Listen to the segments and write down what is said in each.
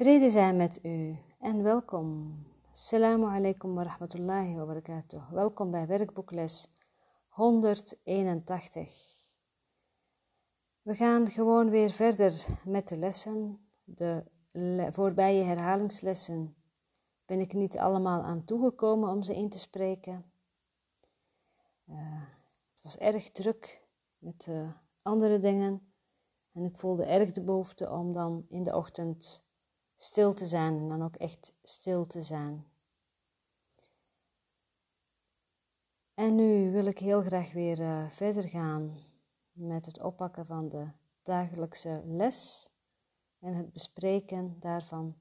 Vrede zijn met u en welkom. Assalamu alaikum wa rahmatullahi wa barakatuh. Welkom bij werkboekles 181. We gaan gewoon weer verder met de lessen. De voorbije herhalingslessen ben ik niet allemaal aan toegekomen om ze in te spreken. Uh, het was erg druk met uh, andere dingen en ik voelde erg de behoefte om dan in de ochtend stil te zijn en dan ook echt stil te zijn. En nu wil ik heel graag weer uh, verder gaan met het oppakken van de dagelijkse les en het bespreken daarvan.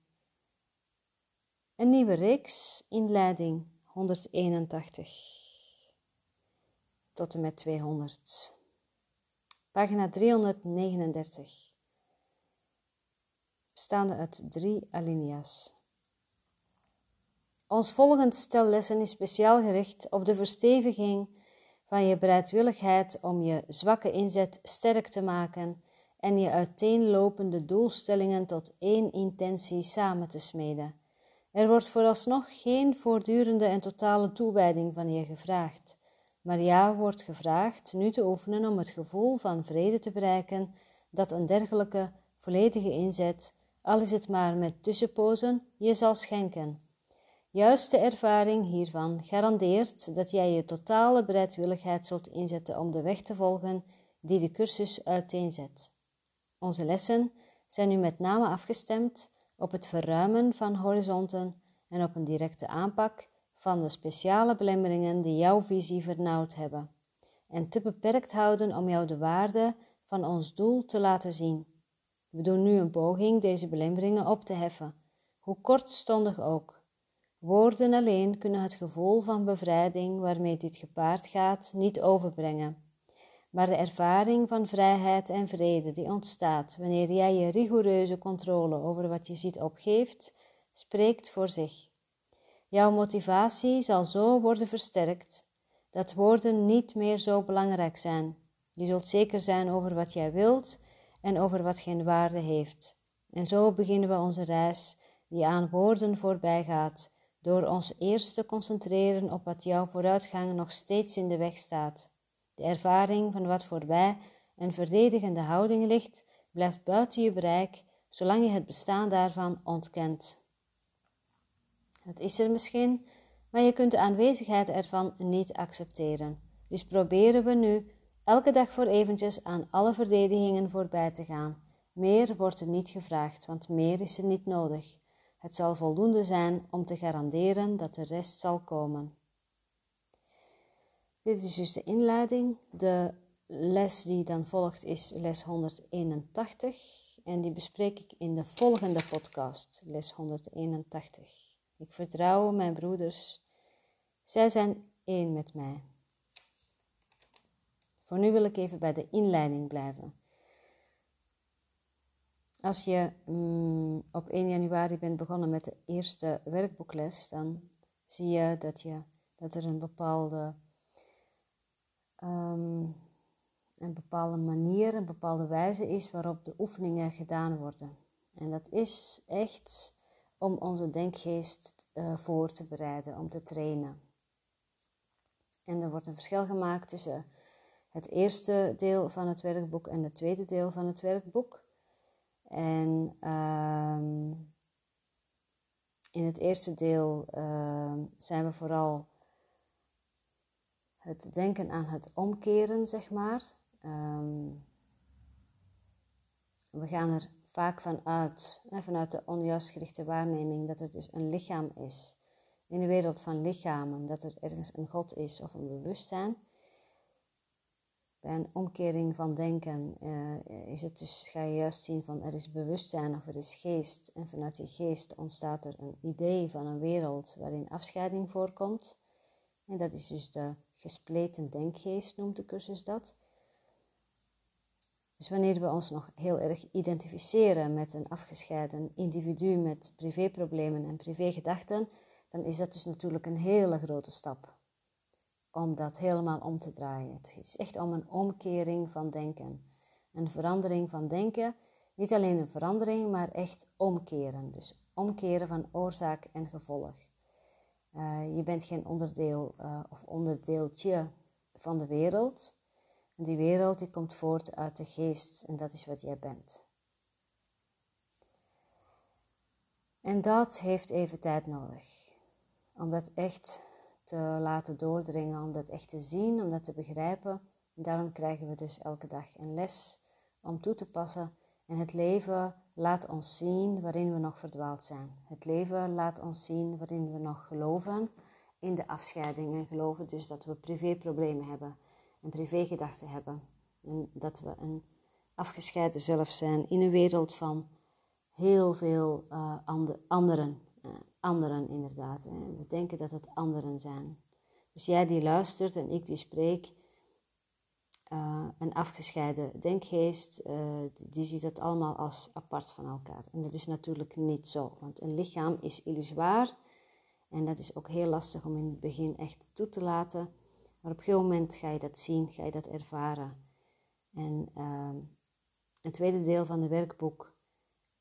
Een nieuwe reeks, inleiding 181 tot en met 200. Pagina 339 bestaande uit drie alinea's. Ons volgend stel lessen is speciaal gericht op de versteviging van je bereidwilligheid om je zwakke inzet sterk te maken en je uiteenlopende doelstellingen tot één intentie samen te smeden. Er wordt vooralsnog geen voortdurende en totale toewijding van je gevraagd, maar ja wordt gevraagd nu te oefenen om het gevoel van vrede te bereiken dat een dergelijke volledige inzet al is het maar met tussenpozen, je zal schenken. Juist de ervaring hiervan garandeert dat jij je totale bereidwilligheid zult inzetten om de weg te volgen die de cursus uiteenzet. Onze lessen zijn nu met name afgestemd op het verruimen van horizonten en op een directe aanpak van de speciale belemmeringen die jouw visie vernauwd hebben, en te beperkt houden om jou de waarde van ons doel te laten zien. We doen nu een poging deze belemmeringen op te heffen, hoe kortstondig ook. Woorden alleen kunnen het gevoel van bevrijding waarmee dit gepaard gaat niet overbrengen. Maar de ervaring van vrijheid en vrede die ontstaat wanneer jij je rigoureuze controle over wat je ziet opgeeft, spreekt voor zich. Jouw motivatie zal zo worden versterkt dat woorden niet meer zo belangrijk zijn. Je zult zeker zijn over wat jij wilt en over wat geen waarde heeft. En zo beginnen we onze reis die aan woorden voorbij gaat, door ons eerst te concentreren op wat jouw vooruitgang nog steeds in de weg staat. De ervaring van wat voorbij een verdedigende houding ligt, blijft buiten je bereik, zolang je het bestaan daarvan ontkent. Het is er misschien, maar je kunt de aanwezigheid ervan niet accepteren. Dus proberen we nu elke dag voor eventjes aan alle verdedigingen voorbij te gaan. Meer wordt er niet gevraagd, want meer is er niet nodig. Het zal voldoende zijn om te garanderen dat de rest zal komen. Dit is dus de inleiding. De les die dan volgt is les 181 en die bespreek ik in de volgende podcast, les 181. Ik vertrouw mijn broeders. Zij zijn één met mij. Voor nu wil ik even bij de inleiding blijven. Als je mm, op 1 januari bent begonnen met de eerste werkboekles, dan zie je dat, je, dat er een bepaalde, um, een bepaalde manier, een bepaalde wijze is waarop de oefeningen gedaan worden. En dat is echt om onze denkgeest uh, voor te bereiden, om te trainen. En er wordt een verschil gemaakt tussen het eerste deel van het werkboek en het tweede deel van het werkboek. En um, in het eerste deel uh, zijn we vooral het denken aan het omkeren, zeg maar. Um, we gaan er vaak vanuit, vanuit de onjuist gerichte waarneming, dat er dus een lichaam is. In de wereld van lichamen, dat er ergens een God is of een bewustzijn. Bij een omkering van denken uh, is het dus, ga je juist zien van er is bewustzijn of er is geest. En vanuit die geest ontstaat er een idee van een wereld waarin afscheiding voorkomt. En dat is dus de gespleten denkgeest, noemt de cursus dat. Dus wanneer we ons nog heel erg identificeren met een afgescheiden individu met privéproblemen en privégedachten, dan is dat dus natuurlijk een hele grote stap om dat helemaal om te draaien. Het is echt om een omkering van denken. Een verandering van denken Niet alleen een verandering, maar echt omkeren. Dus omkeren van oorzaak en gevolg. Uh, je bent geen onderdeel uh, of onderdeeltje van de wereld. Die wereld die komt voort uit de geest en dat is wat jij bent. En dat heeft even tijd nodig. Om dat echt te laten doordringen, om dat echt te zien, om dat te begrijpen. En daarom krijgen we dus elke dag een les om toe te passen. En het leven laat ons zien waarin we nog verdwaald zijn. Het leven laat ons zien waarin we nog geloven in de afscheiding en geloven dus dat we privéproblemen hebben en privégedachten hebben. En dat we een afgescheiden zelf zijn in een wereld van heel veel uh, anderen. Uh, anderen inderdaad. Hè. We denken dat het anderen zijn. Dus jij die luistert en ik die spreek, uh, een afgescheiden denkgeest, die ziet het allemaal als apart van elkaar. En dat is natuurlijk niet zo, want een lichaam is illusoir en dat is ook heel lastig om in het begin echt toe te laten. Maar op een gegeven moment ga je dat zien, ga je dat ervaren. En uh, het tweede deel van het werkboek,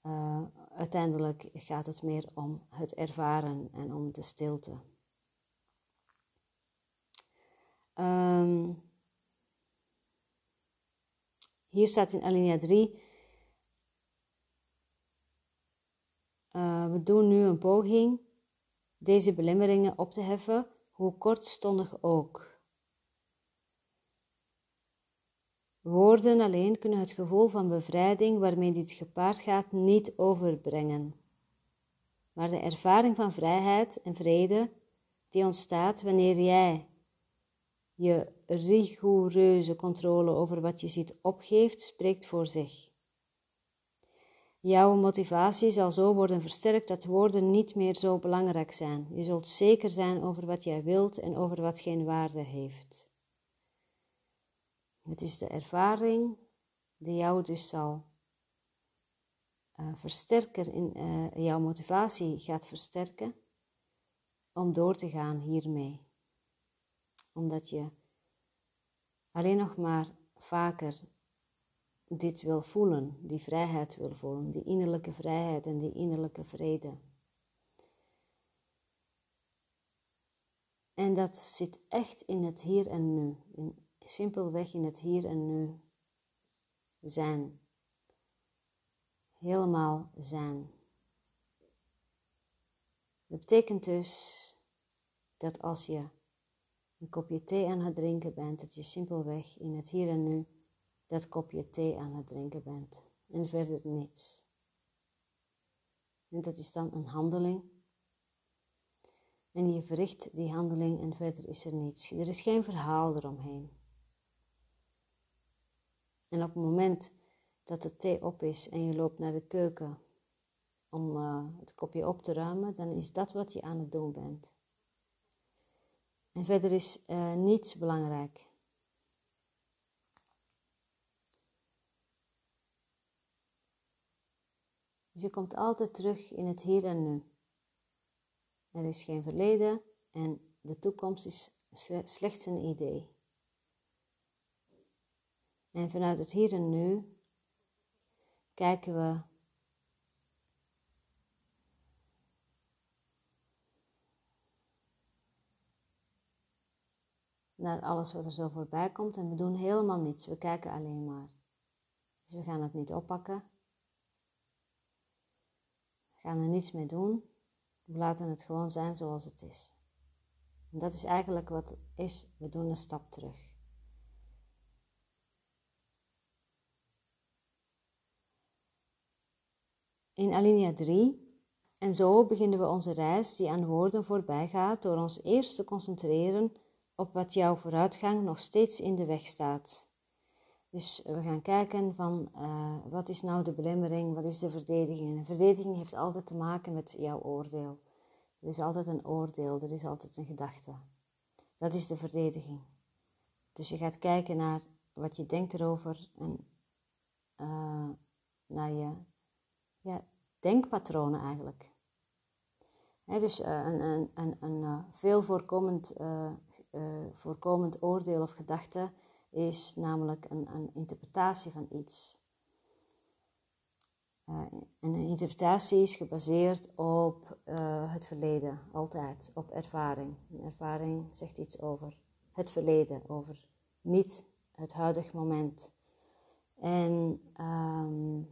uh, uiteindelijk gaat het meer om het ervaren en om de stilte. Um, hier staat in alinea 3. Uh, we doen nu een poging deze belemmeringen op te heffen, hoe kortstondig ook. Woorden alleen kunnen het gevoel van bevrijding waarmee dit gepaard gaat niet overbrengen. Maar de ervaring van vrijheid en vrede die ontstaat wanneer jij je rigoureuze controle over wat je ziet opgeeft, spreekt voor zich. Jouw motivatie zal zo worden versterkt dat woorden niet meer zo belangrijk zijn. Je zult zeker zijn over wat jij wilt en over wat geen waarde heeft. Het is de ervaring die jou dus zal uh, versterken, in, uh, jouw motivatie gaat versterken om door te gaan hiermee. Omdat je alleen nog maar vaker dit wil voelen, die vrijheid wil voelen, die innerlijke vrijheid en die innerlijke vrede. En dat zit echt in het hier en nu, in simpelweg in het hier en nu zijn. Helemaal zijn. Dat betekent dus dat als je een kopje thee aan het drinken bent, dat je simpelweg in het hier en nu dat kopje thee aan het drinken bent en verder niets. En dat is dan een handeling. En je verricht die handeling en verder is er niets. Er is geen verhaal eromheen. En op het moment dat de thee op is en je loopt naar de keuken om uh, het kopje op te ruimen, dan is dat wat je aan het doen bent. En verder is uh, niets belangrijk. Dus je komt altijd terug in het hier en nu. Er is geen verleden en de toekomst is slechts een idee. En vanuit het hier en nu kijken we naar alles wat er zo voorbij komt en we doen helemaal niets. We kijken alleen maar. Dus we gaan het niet oppakken. We gaan er niets mee doen. We laten het gewoon zijn zoals het is. En dat is eigenlijk wat het is. We doen een stap terug. In alinea 3. En zo beginnen we onze reis die aan woorden voorbij gaat door ons eerst te concentreren op wat jouw vooruitgang nog steeds in de weg staat. Dus we gaan kijken van uh, wat is nou de belemmering, wat is de verdediging. Verdediging heeft altijd te maken met jouw oordeel. Er is altijd een oordeel, er is altijd een gedachte. Dat is de verdediging. Dus je gaat kijken naar wat je denkt erover en uh, naar je denkpatronen eigenlijk. dus uh, een, een, een, een uh, veel voorkomend, uh, voorkomend oordeel of gedachte is namelijk een, een interpretatie van iets. En een interpretatie is gebaseerd op het verleden, altijd, op ervaring. Een ervaring zegt iets over het verleden, over niet het huidige moment. En um,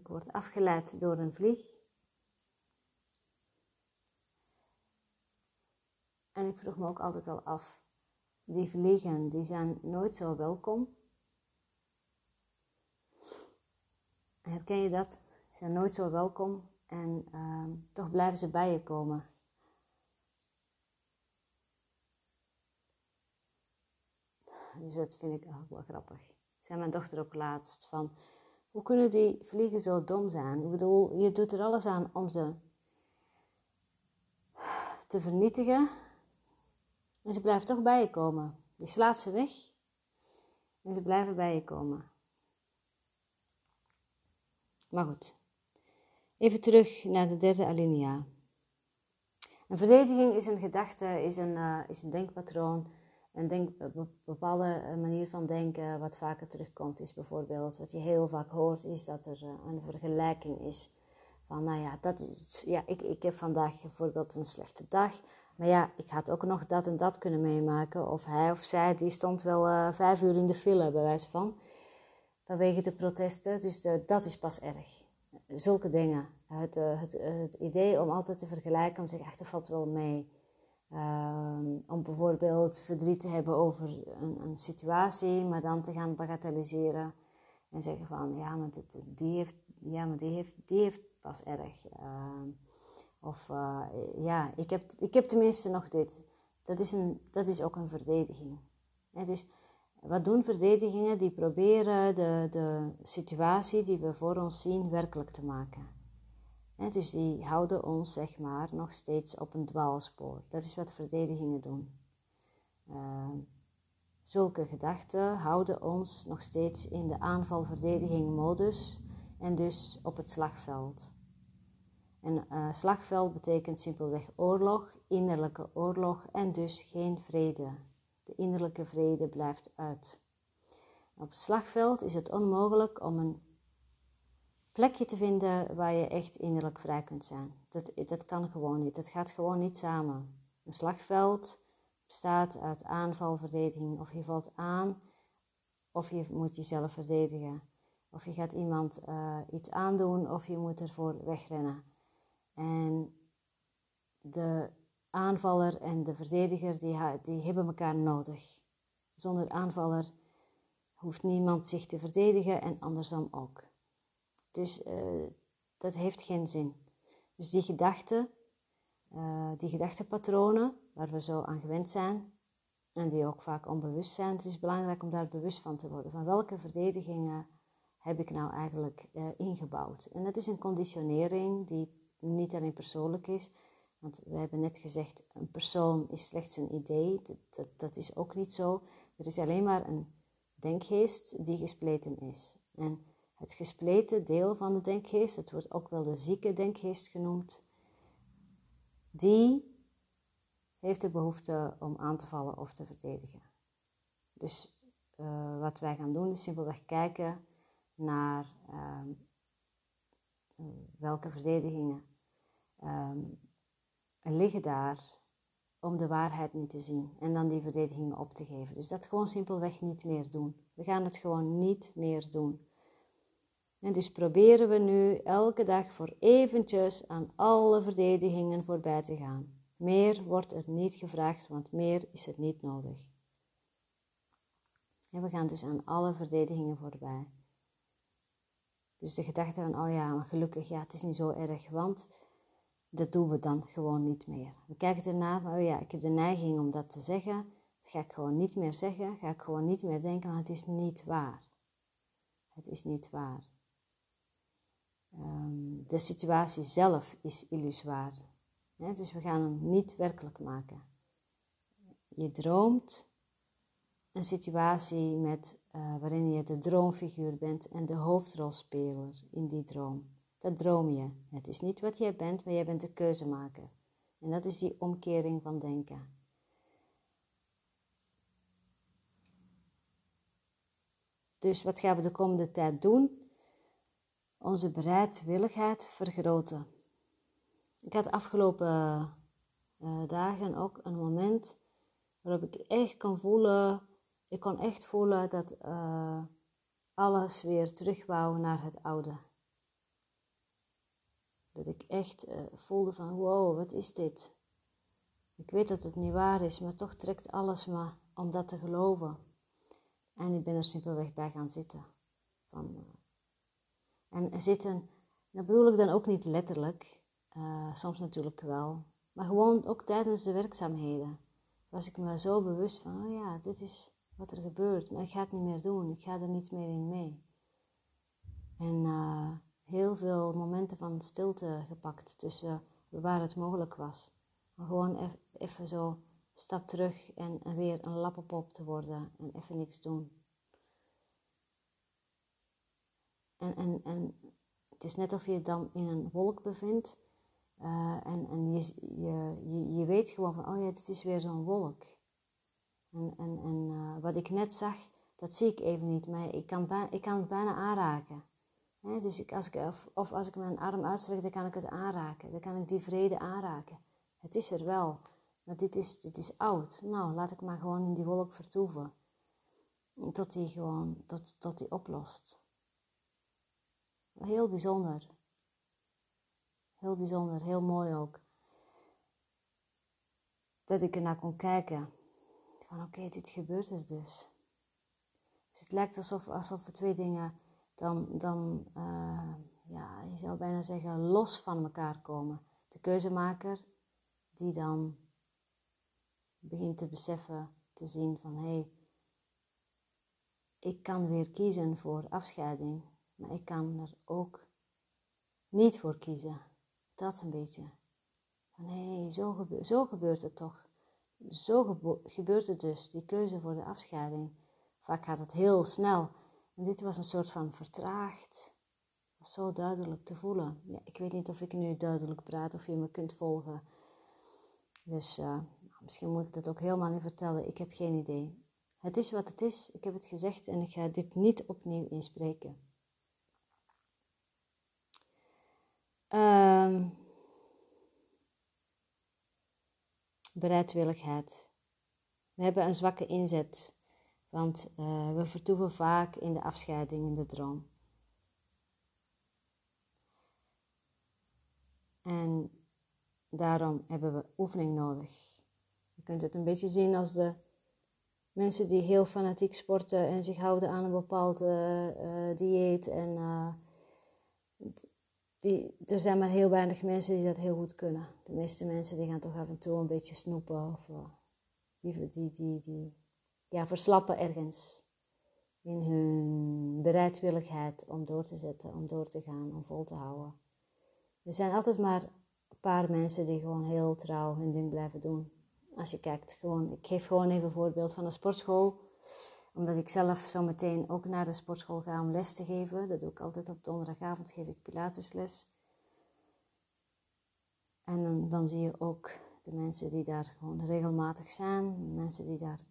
ik word afgeleid door een vlieg. En ik vroeg me ook altijd al af, die vliegen, die zijn nooit zo welkom. Herken je dat? Ze zijn nooit zo welkom en uh, toch blijven ze bij je komen. Dus dat vind ik ook wel grappig. Zei mijn dochter ook laatst van, hoe kunnen die vliegen zo dom zijn? Ik bedoel, je doet er alles aan om ze te vernietigen. En ze blijven toch bij je komen. Je slaat ze weg en ze blijven bij je komen. Maar goed, even terug naar de derde alinea. Een verdediging is een gedachte, is een, uh, is een denkpatroon, een denk, bepaalde eh, manier van denken wat vaker terugkomt. Is bijvoorbeeld, wat je heel vaak hoort, is dat er uh, een vergelijking is. Van, nou ja, dat is, ja ik, ik heb vandaag bijvoorbeeld een slechte dag. Maar ja, ik had ook nog dat en dat kunnen meemaken. Of hij of zij, die stond wel vijf uur in de file, bij wijze van vanwege de protesten. Dus dat is pas erg. Zulke dingen. Het, het, het, idee om altijd te vergelijken, om zeggen, ach, dat valt wel mee. Uh, om bijvoorbeeld verdriet te hebben over een, een, situatie, maar dan te gaan bagatelliseren. En zeggen van, ja, maar, dit, die, heeft, ja, maar die, heeft, die heeft pas erg. Ehm, of, uh, ja, ik heb, ik heb tenminste nog dit. Dat is, een, dat is ook een verdediging. dus wat doen verdedigingen? Die proberen de, de situatie die we voor ons zien werkelijk te maken. Dus die houden ons, zeg maar, nog steeds op een dwaalspoor. Dat is wat verdedigingen doen. Uh, zulke gedachten houden ons nog steeds in de aanval-verdediging-modus en dus op het slagveld. En uh, slagveld betekent simpelweg oorlog, innerlijke oorlog en dus geen vrede. De innerlijke vrede blijft uit. Op het slagveld is het onmogelijk om een plekje te vinden waar je echt innerlijk vrij kunt zijn. Dat, dat kan gewoon niet. Dat gaat gewoon niet samen. Een slagveld bestaat uit aanval, verdediging. Of je valt aan, of je moet jezelf verdedigen. Of je gaat iemand uh, iets aandoen, of je moet ervoor wegrennen. En de aanvaller en de verdediger, die, die hebben elkaar nodig. Zonder aanvaller hoeft niemand zich te verdedigen en andersom ook. Dus uh, dat heeft geen zin. Dus die gedachten, uh, die gedachtepatronen waar we zo aan gewend zijn en die ook vaak onbewust zijn, het is belangrijk om daar bewust van te worden. Van welke verdedigingen heb ik nou eigenlijk uh, ingebouwd? En dat is een conditionering die niet alleen persoonlijk is. Want we hebben net gezegd, een persoon is slechts een idee. Dat, dat, dat is ook niet zo. Er is alleen maar een denkgeest die gespleten is. En het gespleten deel van de denkgeest, het wordt ook wel de zieke denkgeest genoemd, die heeft de behoefte om aan te vallen of te verdedigen. Dus uh, wat wij gaan doen is simpelweg kijken naar uh, welke verdedigingen um, liggen daar om de waarheid niet te zien en dan die verdedigingen op te geven. Dus dat gewoon simpelweg niet meer doen. We gaan het gewoon niet meer doen. En dus proberen we nu elke dag voor eventjes aan alle verdedigingen voorbij te gaan. Meer wordt er niet gevraagd, want meer is er niet nodig. En we gaan dus aan alle verdedigingen voorbij. Dus de gedachte van, oh ja, maar gelukkig, ja, het is niet zo erg, want dat doen we dan gewoon niet meer. We kijken ernaar oh ja, ik heb de neiging om dat te zeggen. Dat ga ik gewoon niet meer zeggen, ga ik gewoon niet meer denken, want het is niet waar. Het is niet waar. Um, de situatie zelf is illusoir. dus we gaan hem niet werkelijk maken. Je droomt een situatie met, uh, waarin je de droomfiguur bent en de hoofdrolspeler in die droom. Dat droom je. Het is niet wat jij bent, maar jij bent de keuzemaker. En dat is die omkering van denken. Dus wat gaan we de komende tijd doen? Onze bereidwilligheid vergroten. Ik had afgelopen uh, dagen ook een moment waarop ik echt kon voelen, ik kon echt voelen dat uh, alles weer terug wou naar het oude. Dat ik echt uh, voelde van wow, wat is dit? Ik weet dat het niet waar is, maar toch trekt alles me om dat te geloven. En ik ben er simpelweg bij gaan zitten. Van, en zitten, dat bedoel ik dan ook niet letterlijk, uh, soms natuurlijk wel, maar gewoon ook tijdens de werkzaamheden was ik me zo bewust van, oh ja, dit is wat er gebeurt, maar ik ga het niet meer doen, ik ga er niet meer in mee. En uh, heel veel momenten van stilte gepakt tussen waar het mogelijk was. Gewoon even zo stap terug en, weer een lappenpop te worden en even niks doen. En, en, en het is net of je dan in een wolk bevindt uh, en, en je, je, je, je, weet gewoon van, oh ja, dit is weer zo'n wolk. En, en, en uh, wat ik net zag, dat zie ik even niet, maar ik kan, ik kan het bijna aanraken. He, dus ik, als ik, of, of, als ik mijn arm uitstrek, dan kan ik het aanraken. Dan kan ik die vrede aanraken. Het is er wel, maar dit is, dit is oud. Nou, laat ik maar gewoon in die wolk vertoeven. Tot die gewoon, tot, tot die oplost. Heel bijzonder. Heel bijzonder, heel mooi ook. Dat ik er naar kon kijken. Van oké, dit gebeurt er dus. Dus het lijkt alsof, alsof twee dingen dan, dan uh, ja, je zou bijna zeggen, los van elkaar komen. De keuzemaker die dan begint te beseffen, te zien van hé, hey, ik kan weer kiezen voor afscheiding, maar ik kan er ook niet voor kiezen. Dat een beetje. Van hé, zo, zo gebeurt het toch. Zo gebeurt het dus, die keuze voor de afscheiding. Vaak gaat het heel snel. En dit was een soort van vertraagd. Was zo duidelijk te voelen. Ja, ik weet niet of ik nu duidelijk praat of je me kunt volgen. Dus uh, misschien moet ik dat ook helemaal niet vertellen. Ik heb geen idee. Het is wat het is. Ik heb het gezegd en ik ga dit niet opnieuw inspreken. Um, bereidwilligheid. We hebben een zwakke inzet, want uh, we vertoeven vaak in de afscheiding, in de droom. En daarom hebben we oefening nodig. Je kunt het een beetje zien als de mensen die heel fanatiek sporten en zich houden aan een bepaald uh, dieet en die, er zijn maar heel weinig mensen die dat heel goed kunnen. De meeste mensen die gaan toch af en toe een beetje snoepen of uh, die, die, die, die ja, verslappen ergens in hun bereidwilligheid om door te zetten, om door te gaan, om vol te houden. Er zijn altijd maar een paar mensen die gewoon heel trouw hun ding blijven doen. Als je kijkt, gewoon, ik geef gewoon even een voorbeeld van een sportschool omdat ik zelf zo meteen ook naar de sportschool ga om les te geven. Dat doe ik altijd op donderdagavond, geef ik pilatesles. En dan, zie je ook de mensen die daar gewoon regelmatig zijn. Mensen die daar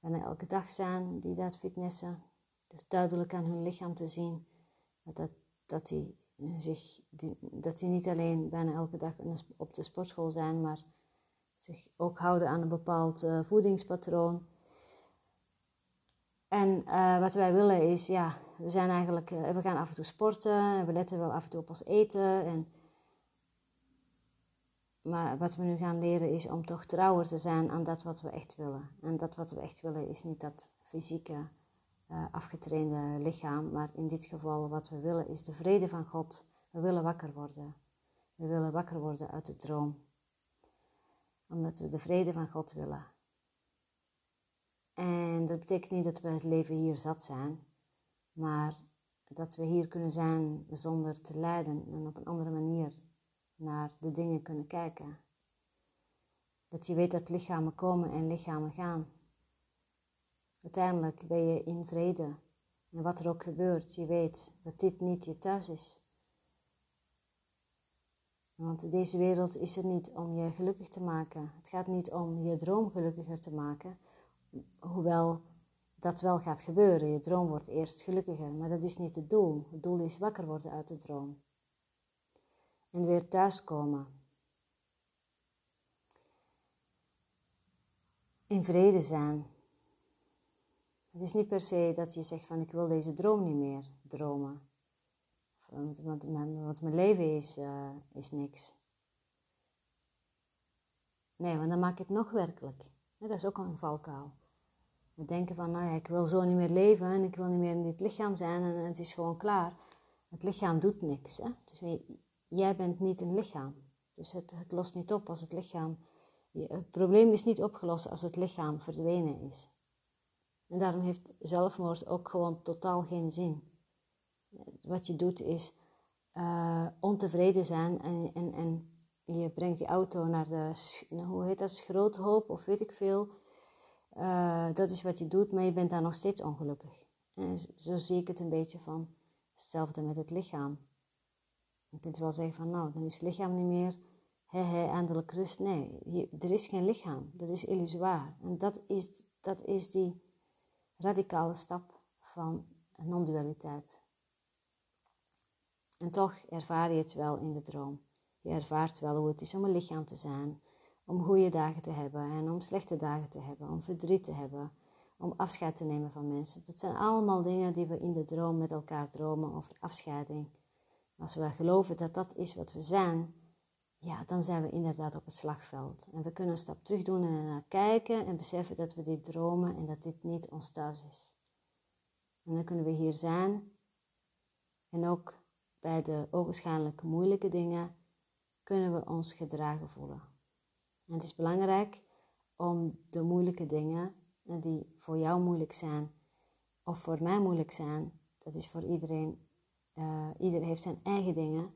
bijna elke dag zijn, die daar fitnessen. Dus duidelijk aan hun lichaam te zien dat, dat, die zich, die, dat die niet alleen bijna elke dag op de sportschool zijn, maar zich ook houden aan een bepaald uh, voedingspatroon. En uh, wat wij willen is, ja, we zijn eigenlijk, uh, we gaan af en toe sporten en we letten wel af en toe op ons eten. En, maar wat we nu gaan leren is om toch trouwer te zijn aan dat wat we echt willen. En dat wat we echt willen is niet dat fysieke, uh, afgetrainde lichaam, maar in dit geval wat we willen is de vrede van God. We willen wakker worden. We willen wakker worden uit de droom. Omdat we de vrede van God willen. En dat betekent niet dat we het leven hier zat zijn, maar dat we hier kunnen zijn zonder te lijden en op een andere manier naar de dingen kunnen kijken. Dat je weet dat lichamen komen en lichamen gaan. Uiteindelijk ben je in vrede. En wat er ook gebeurt, je weet dat dit niet je thuis is. Want deze wereld is er niet om je gelukkig te maken. Het gaat niet om je droom gelukkiger te maken, hoewel dat wel gaat gebeuren. Je droom wordt eerst gelukkiger, maar dat is niet het doel. Het doel is wakker worden uit de droom. En weer thuiskomen. In vrede zijn. Het is niet per se dat je zegt van ik wil deze droom niet meer dromen. Want, mijn leven is, uh, is niks. Nee, want dan maak ik het nog werkelijk. Dat is ook een valkuil. We denken van, nou ja, ik wil zo niet meer leven en ik wil niet meer in dit lichaam zijn en het is gewoon klaar. Het lichaam doet niks. Hè? Dus jij bent niet een lichaam. Dus het, het lost niet op als het lichaam. Het probleem is niet opgelost als het lichaam verdwenen is. En daarom heeft zelfmoord ook gewoon totaal geen zin. Wat je doet is uh, ontevreden zijn en, en, en je brengt die auto naar de, hoe heet dat, schroothoop of weet ik veel. Uh, dat is wat je doet, maar je bent daar nog steeds ongelukkig. En zo zie ik het een beetje van hetzelfde met het lichaam. Je kunt wel zeggen van nou, dan is het lichaam niet meer, he, he, eindelijk rust. Nee, er is geen lichaam, dat is illusoir. En dat is, dat is die radicale stap van non-dualiteit. En toch ervaar je het wel in de droom. Je ervaart wel hoe het is om een lichaam te zijn, om goede dagen te hebben en om slechte dagen te hebben, om verdriet te hebben, om afscheid te nemen van mensen. Dat zijn allemaal dingen die we in de droom met elkaar dromen over afscheiding. Als we geloven dat dat is wat we zijn, ja, dan zijn we inderdaad op het slagveld. En we kunnen een stap terug doen en naar kijken en beseffen dat we dit dromen en dat dit niet ons thuis is. En dan kunnen we hier zijn en ook bij de ogenschijnlijk moeilijke dingen kunnen we ons gedragen voelen. En het is belangrijk om de moeilijke dingen die voor jou moeilijk zijn of voor mij moeilijk zijn, dat is voor iedereen, uh, ieder heeft zijn eigen dingen,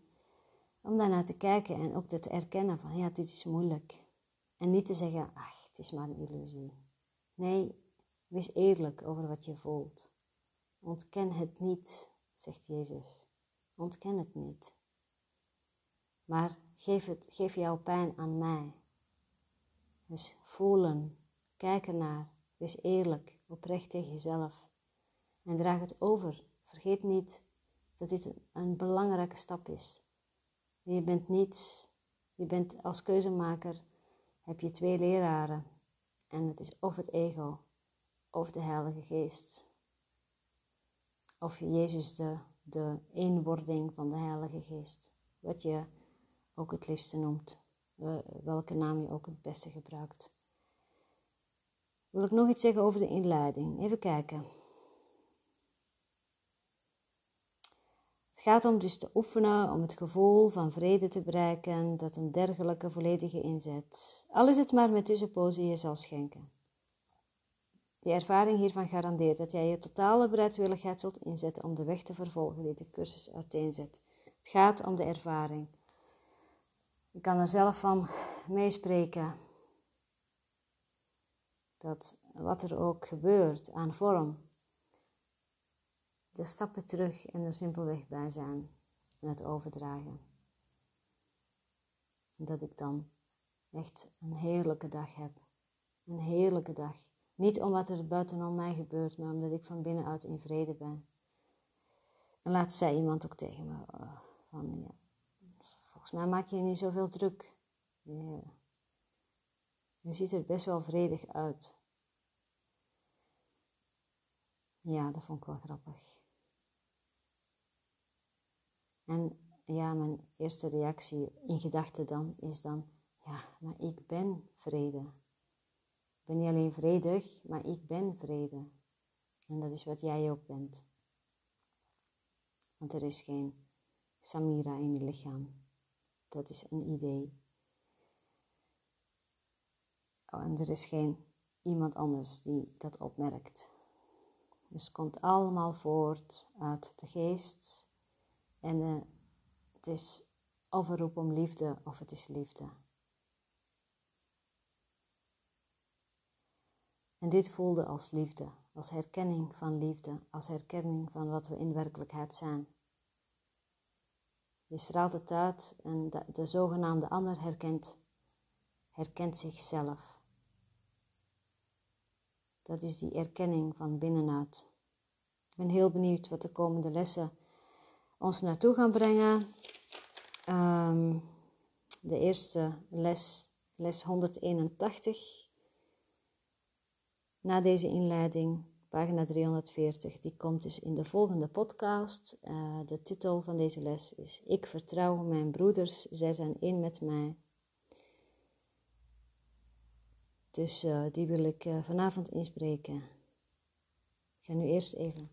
om daarnaar te kijken en ook te erkennen van ja, dit is moeilijk. En niet te zeggen, ach, het is maar een illusie. Nee, wees eerlijk over wat je voelt. Ontken het niet, zegt Jezus. Ontken het niet. Maar geef, het, geef jouw pijn aan mij. Dus voelen, kijk ernaar, wees eerlijk, oprecht tegen jezelf. En draag het over. Vergeet niet dat dit een, belangrijke stap is. Je bent niets. Je bent als keuzemaker, heb je twee leraren. En het is of het ego, of de Heilige Geest. Of Jezus de, de van de Heilige Geest. Wat je ook het liefste noemt. Welke naam je ook het beste gebruikt. Wil ik nog iets zeggen over de inleiding? Even kijken. Het gaat om dus te oefenen om het gevoel van vrede te bereiken dat een dergelijke volledige inzet, al is het maar met tussenpozen, je zal schenken. Die ervaring hiervan garandeert dat jij je totale bereidwilligheid zult inzetten om de weg te vervolgen die de cursus uiteenzet. Het gaat om de ervaring. Ik kan er zelf van meespreken dat wat er ook gebeurt aan vorm, de stappen terug en er simpelweg bij zijn en het overdragen. En dat ik dan echt een heerlijke dag heb. Een heerlijke dag. Niet omdat er buitenom mij gebeurt, maar omdat ik van binnenuit in vrede ben. En laat zei iemand ook tegen me uh, van ja, mij maak je niet zoveel druk. Je ziet er best wel vredig uit. Ja, dat vond ik wel grappig. En ja, mijn eerste reactie in gedachten dan is dan, ja, maar ik ben vrede. Ik ben niet alleen vredig, maar ik ben vrede. En dat is wat jij ook bent. Want er is geen Samira in je lichaam. Dat is een idee. Oh, en er is geen iemand anders die dat opmerkt. Dus het komt allemaal voort uit de geest. En uh, het is of een roep om liefde of het is liefde. En dit voelde als liefde, als herkenning van liefde, als herkenning van wat we in werkelijkheid zijn. Je straalt het uit en de, de zogenaamde ander herkent, herkent zichzelf. Dat is die erkenning van binnenuit. Ik ben heel benieuwd wat de komende lessen ons naartoe gaan brengen. Um, de eerste les, les 181. Na deze inleiding, pagina 340, die komt dus in de volgende podcast. Uh, de titel van deze les is Ik vertrouw mijn broeders, zij zijn één met mij. Dus uh, die wil ik uh, vanavond inspreken. Ik ga nu eerst even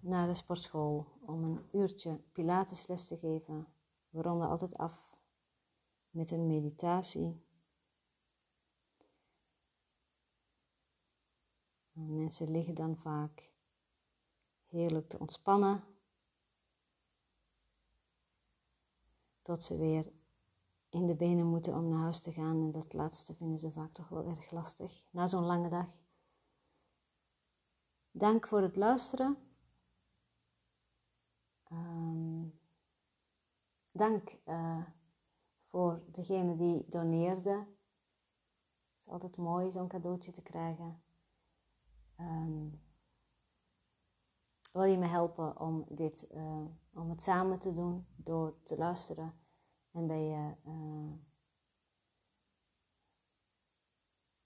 naar de sportschool om een uurtje Pilatesles te geven. We ronden altijd af met een meditatie. Mensen liggen dan vaak heerlijk te ontspannen. Tot ze weer in de benen moeten om naar huis te gaan. En dat laatste vinden ze vaak toch wel erg lastig na zo'n lange dag. Dank voor het luisteren. Um, dank uh, voor degene die doneerde. Het is altijd mooi zo'n cadeautje te krijgen. Um, wil je me helpen om, dit, uh, om het samen te doen door te luisteren? En ben je. Uh,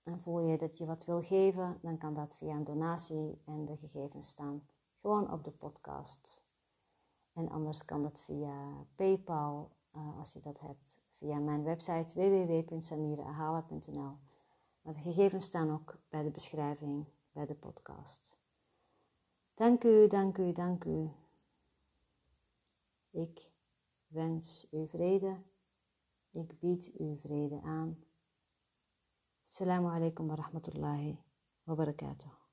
en voel je dat je wat wil geven, dan kan dat via een donatie en de gegevens staan gewoon op de podcast. En anders kan dat via PayPal, uh, als je dat hebt, via mijn website www.samireahala.nl. Maar de gegevens staan ook bij de beschrijving bij de podcast. Dank u, dank u, dank u. Ik wens u vrede. Ik bied u vrede aan. Assalamu alaikum wa rahmatullahi wa barakatuh.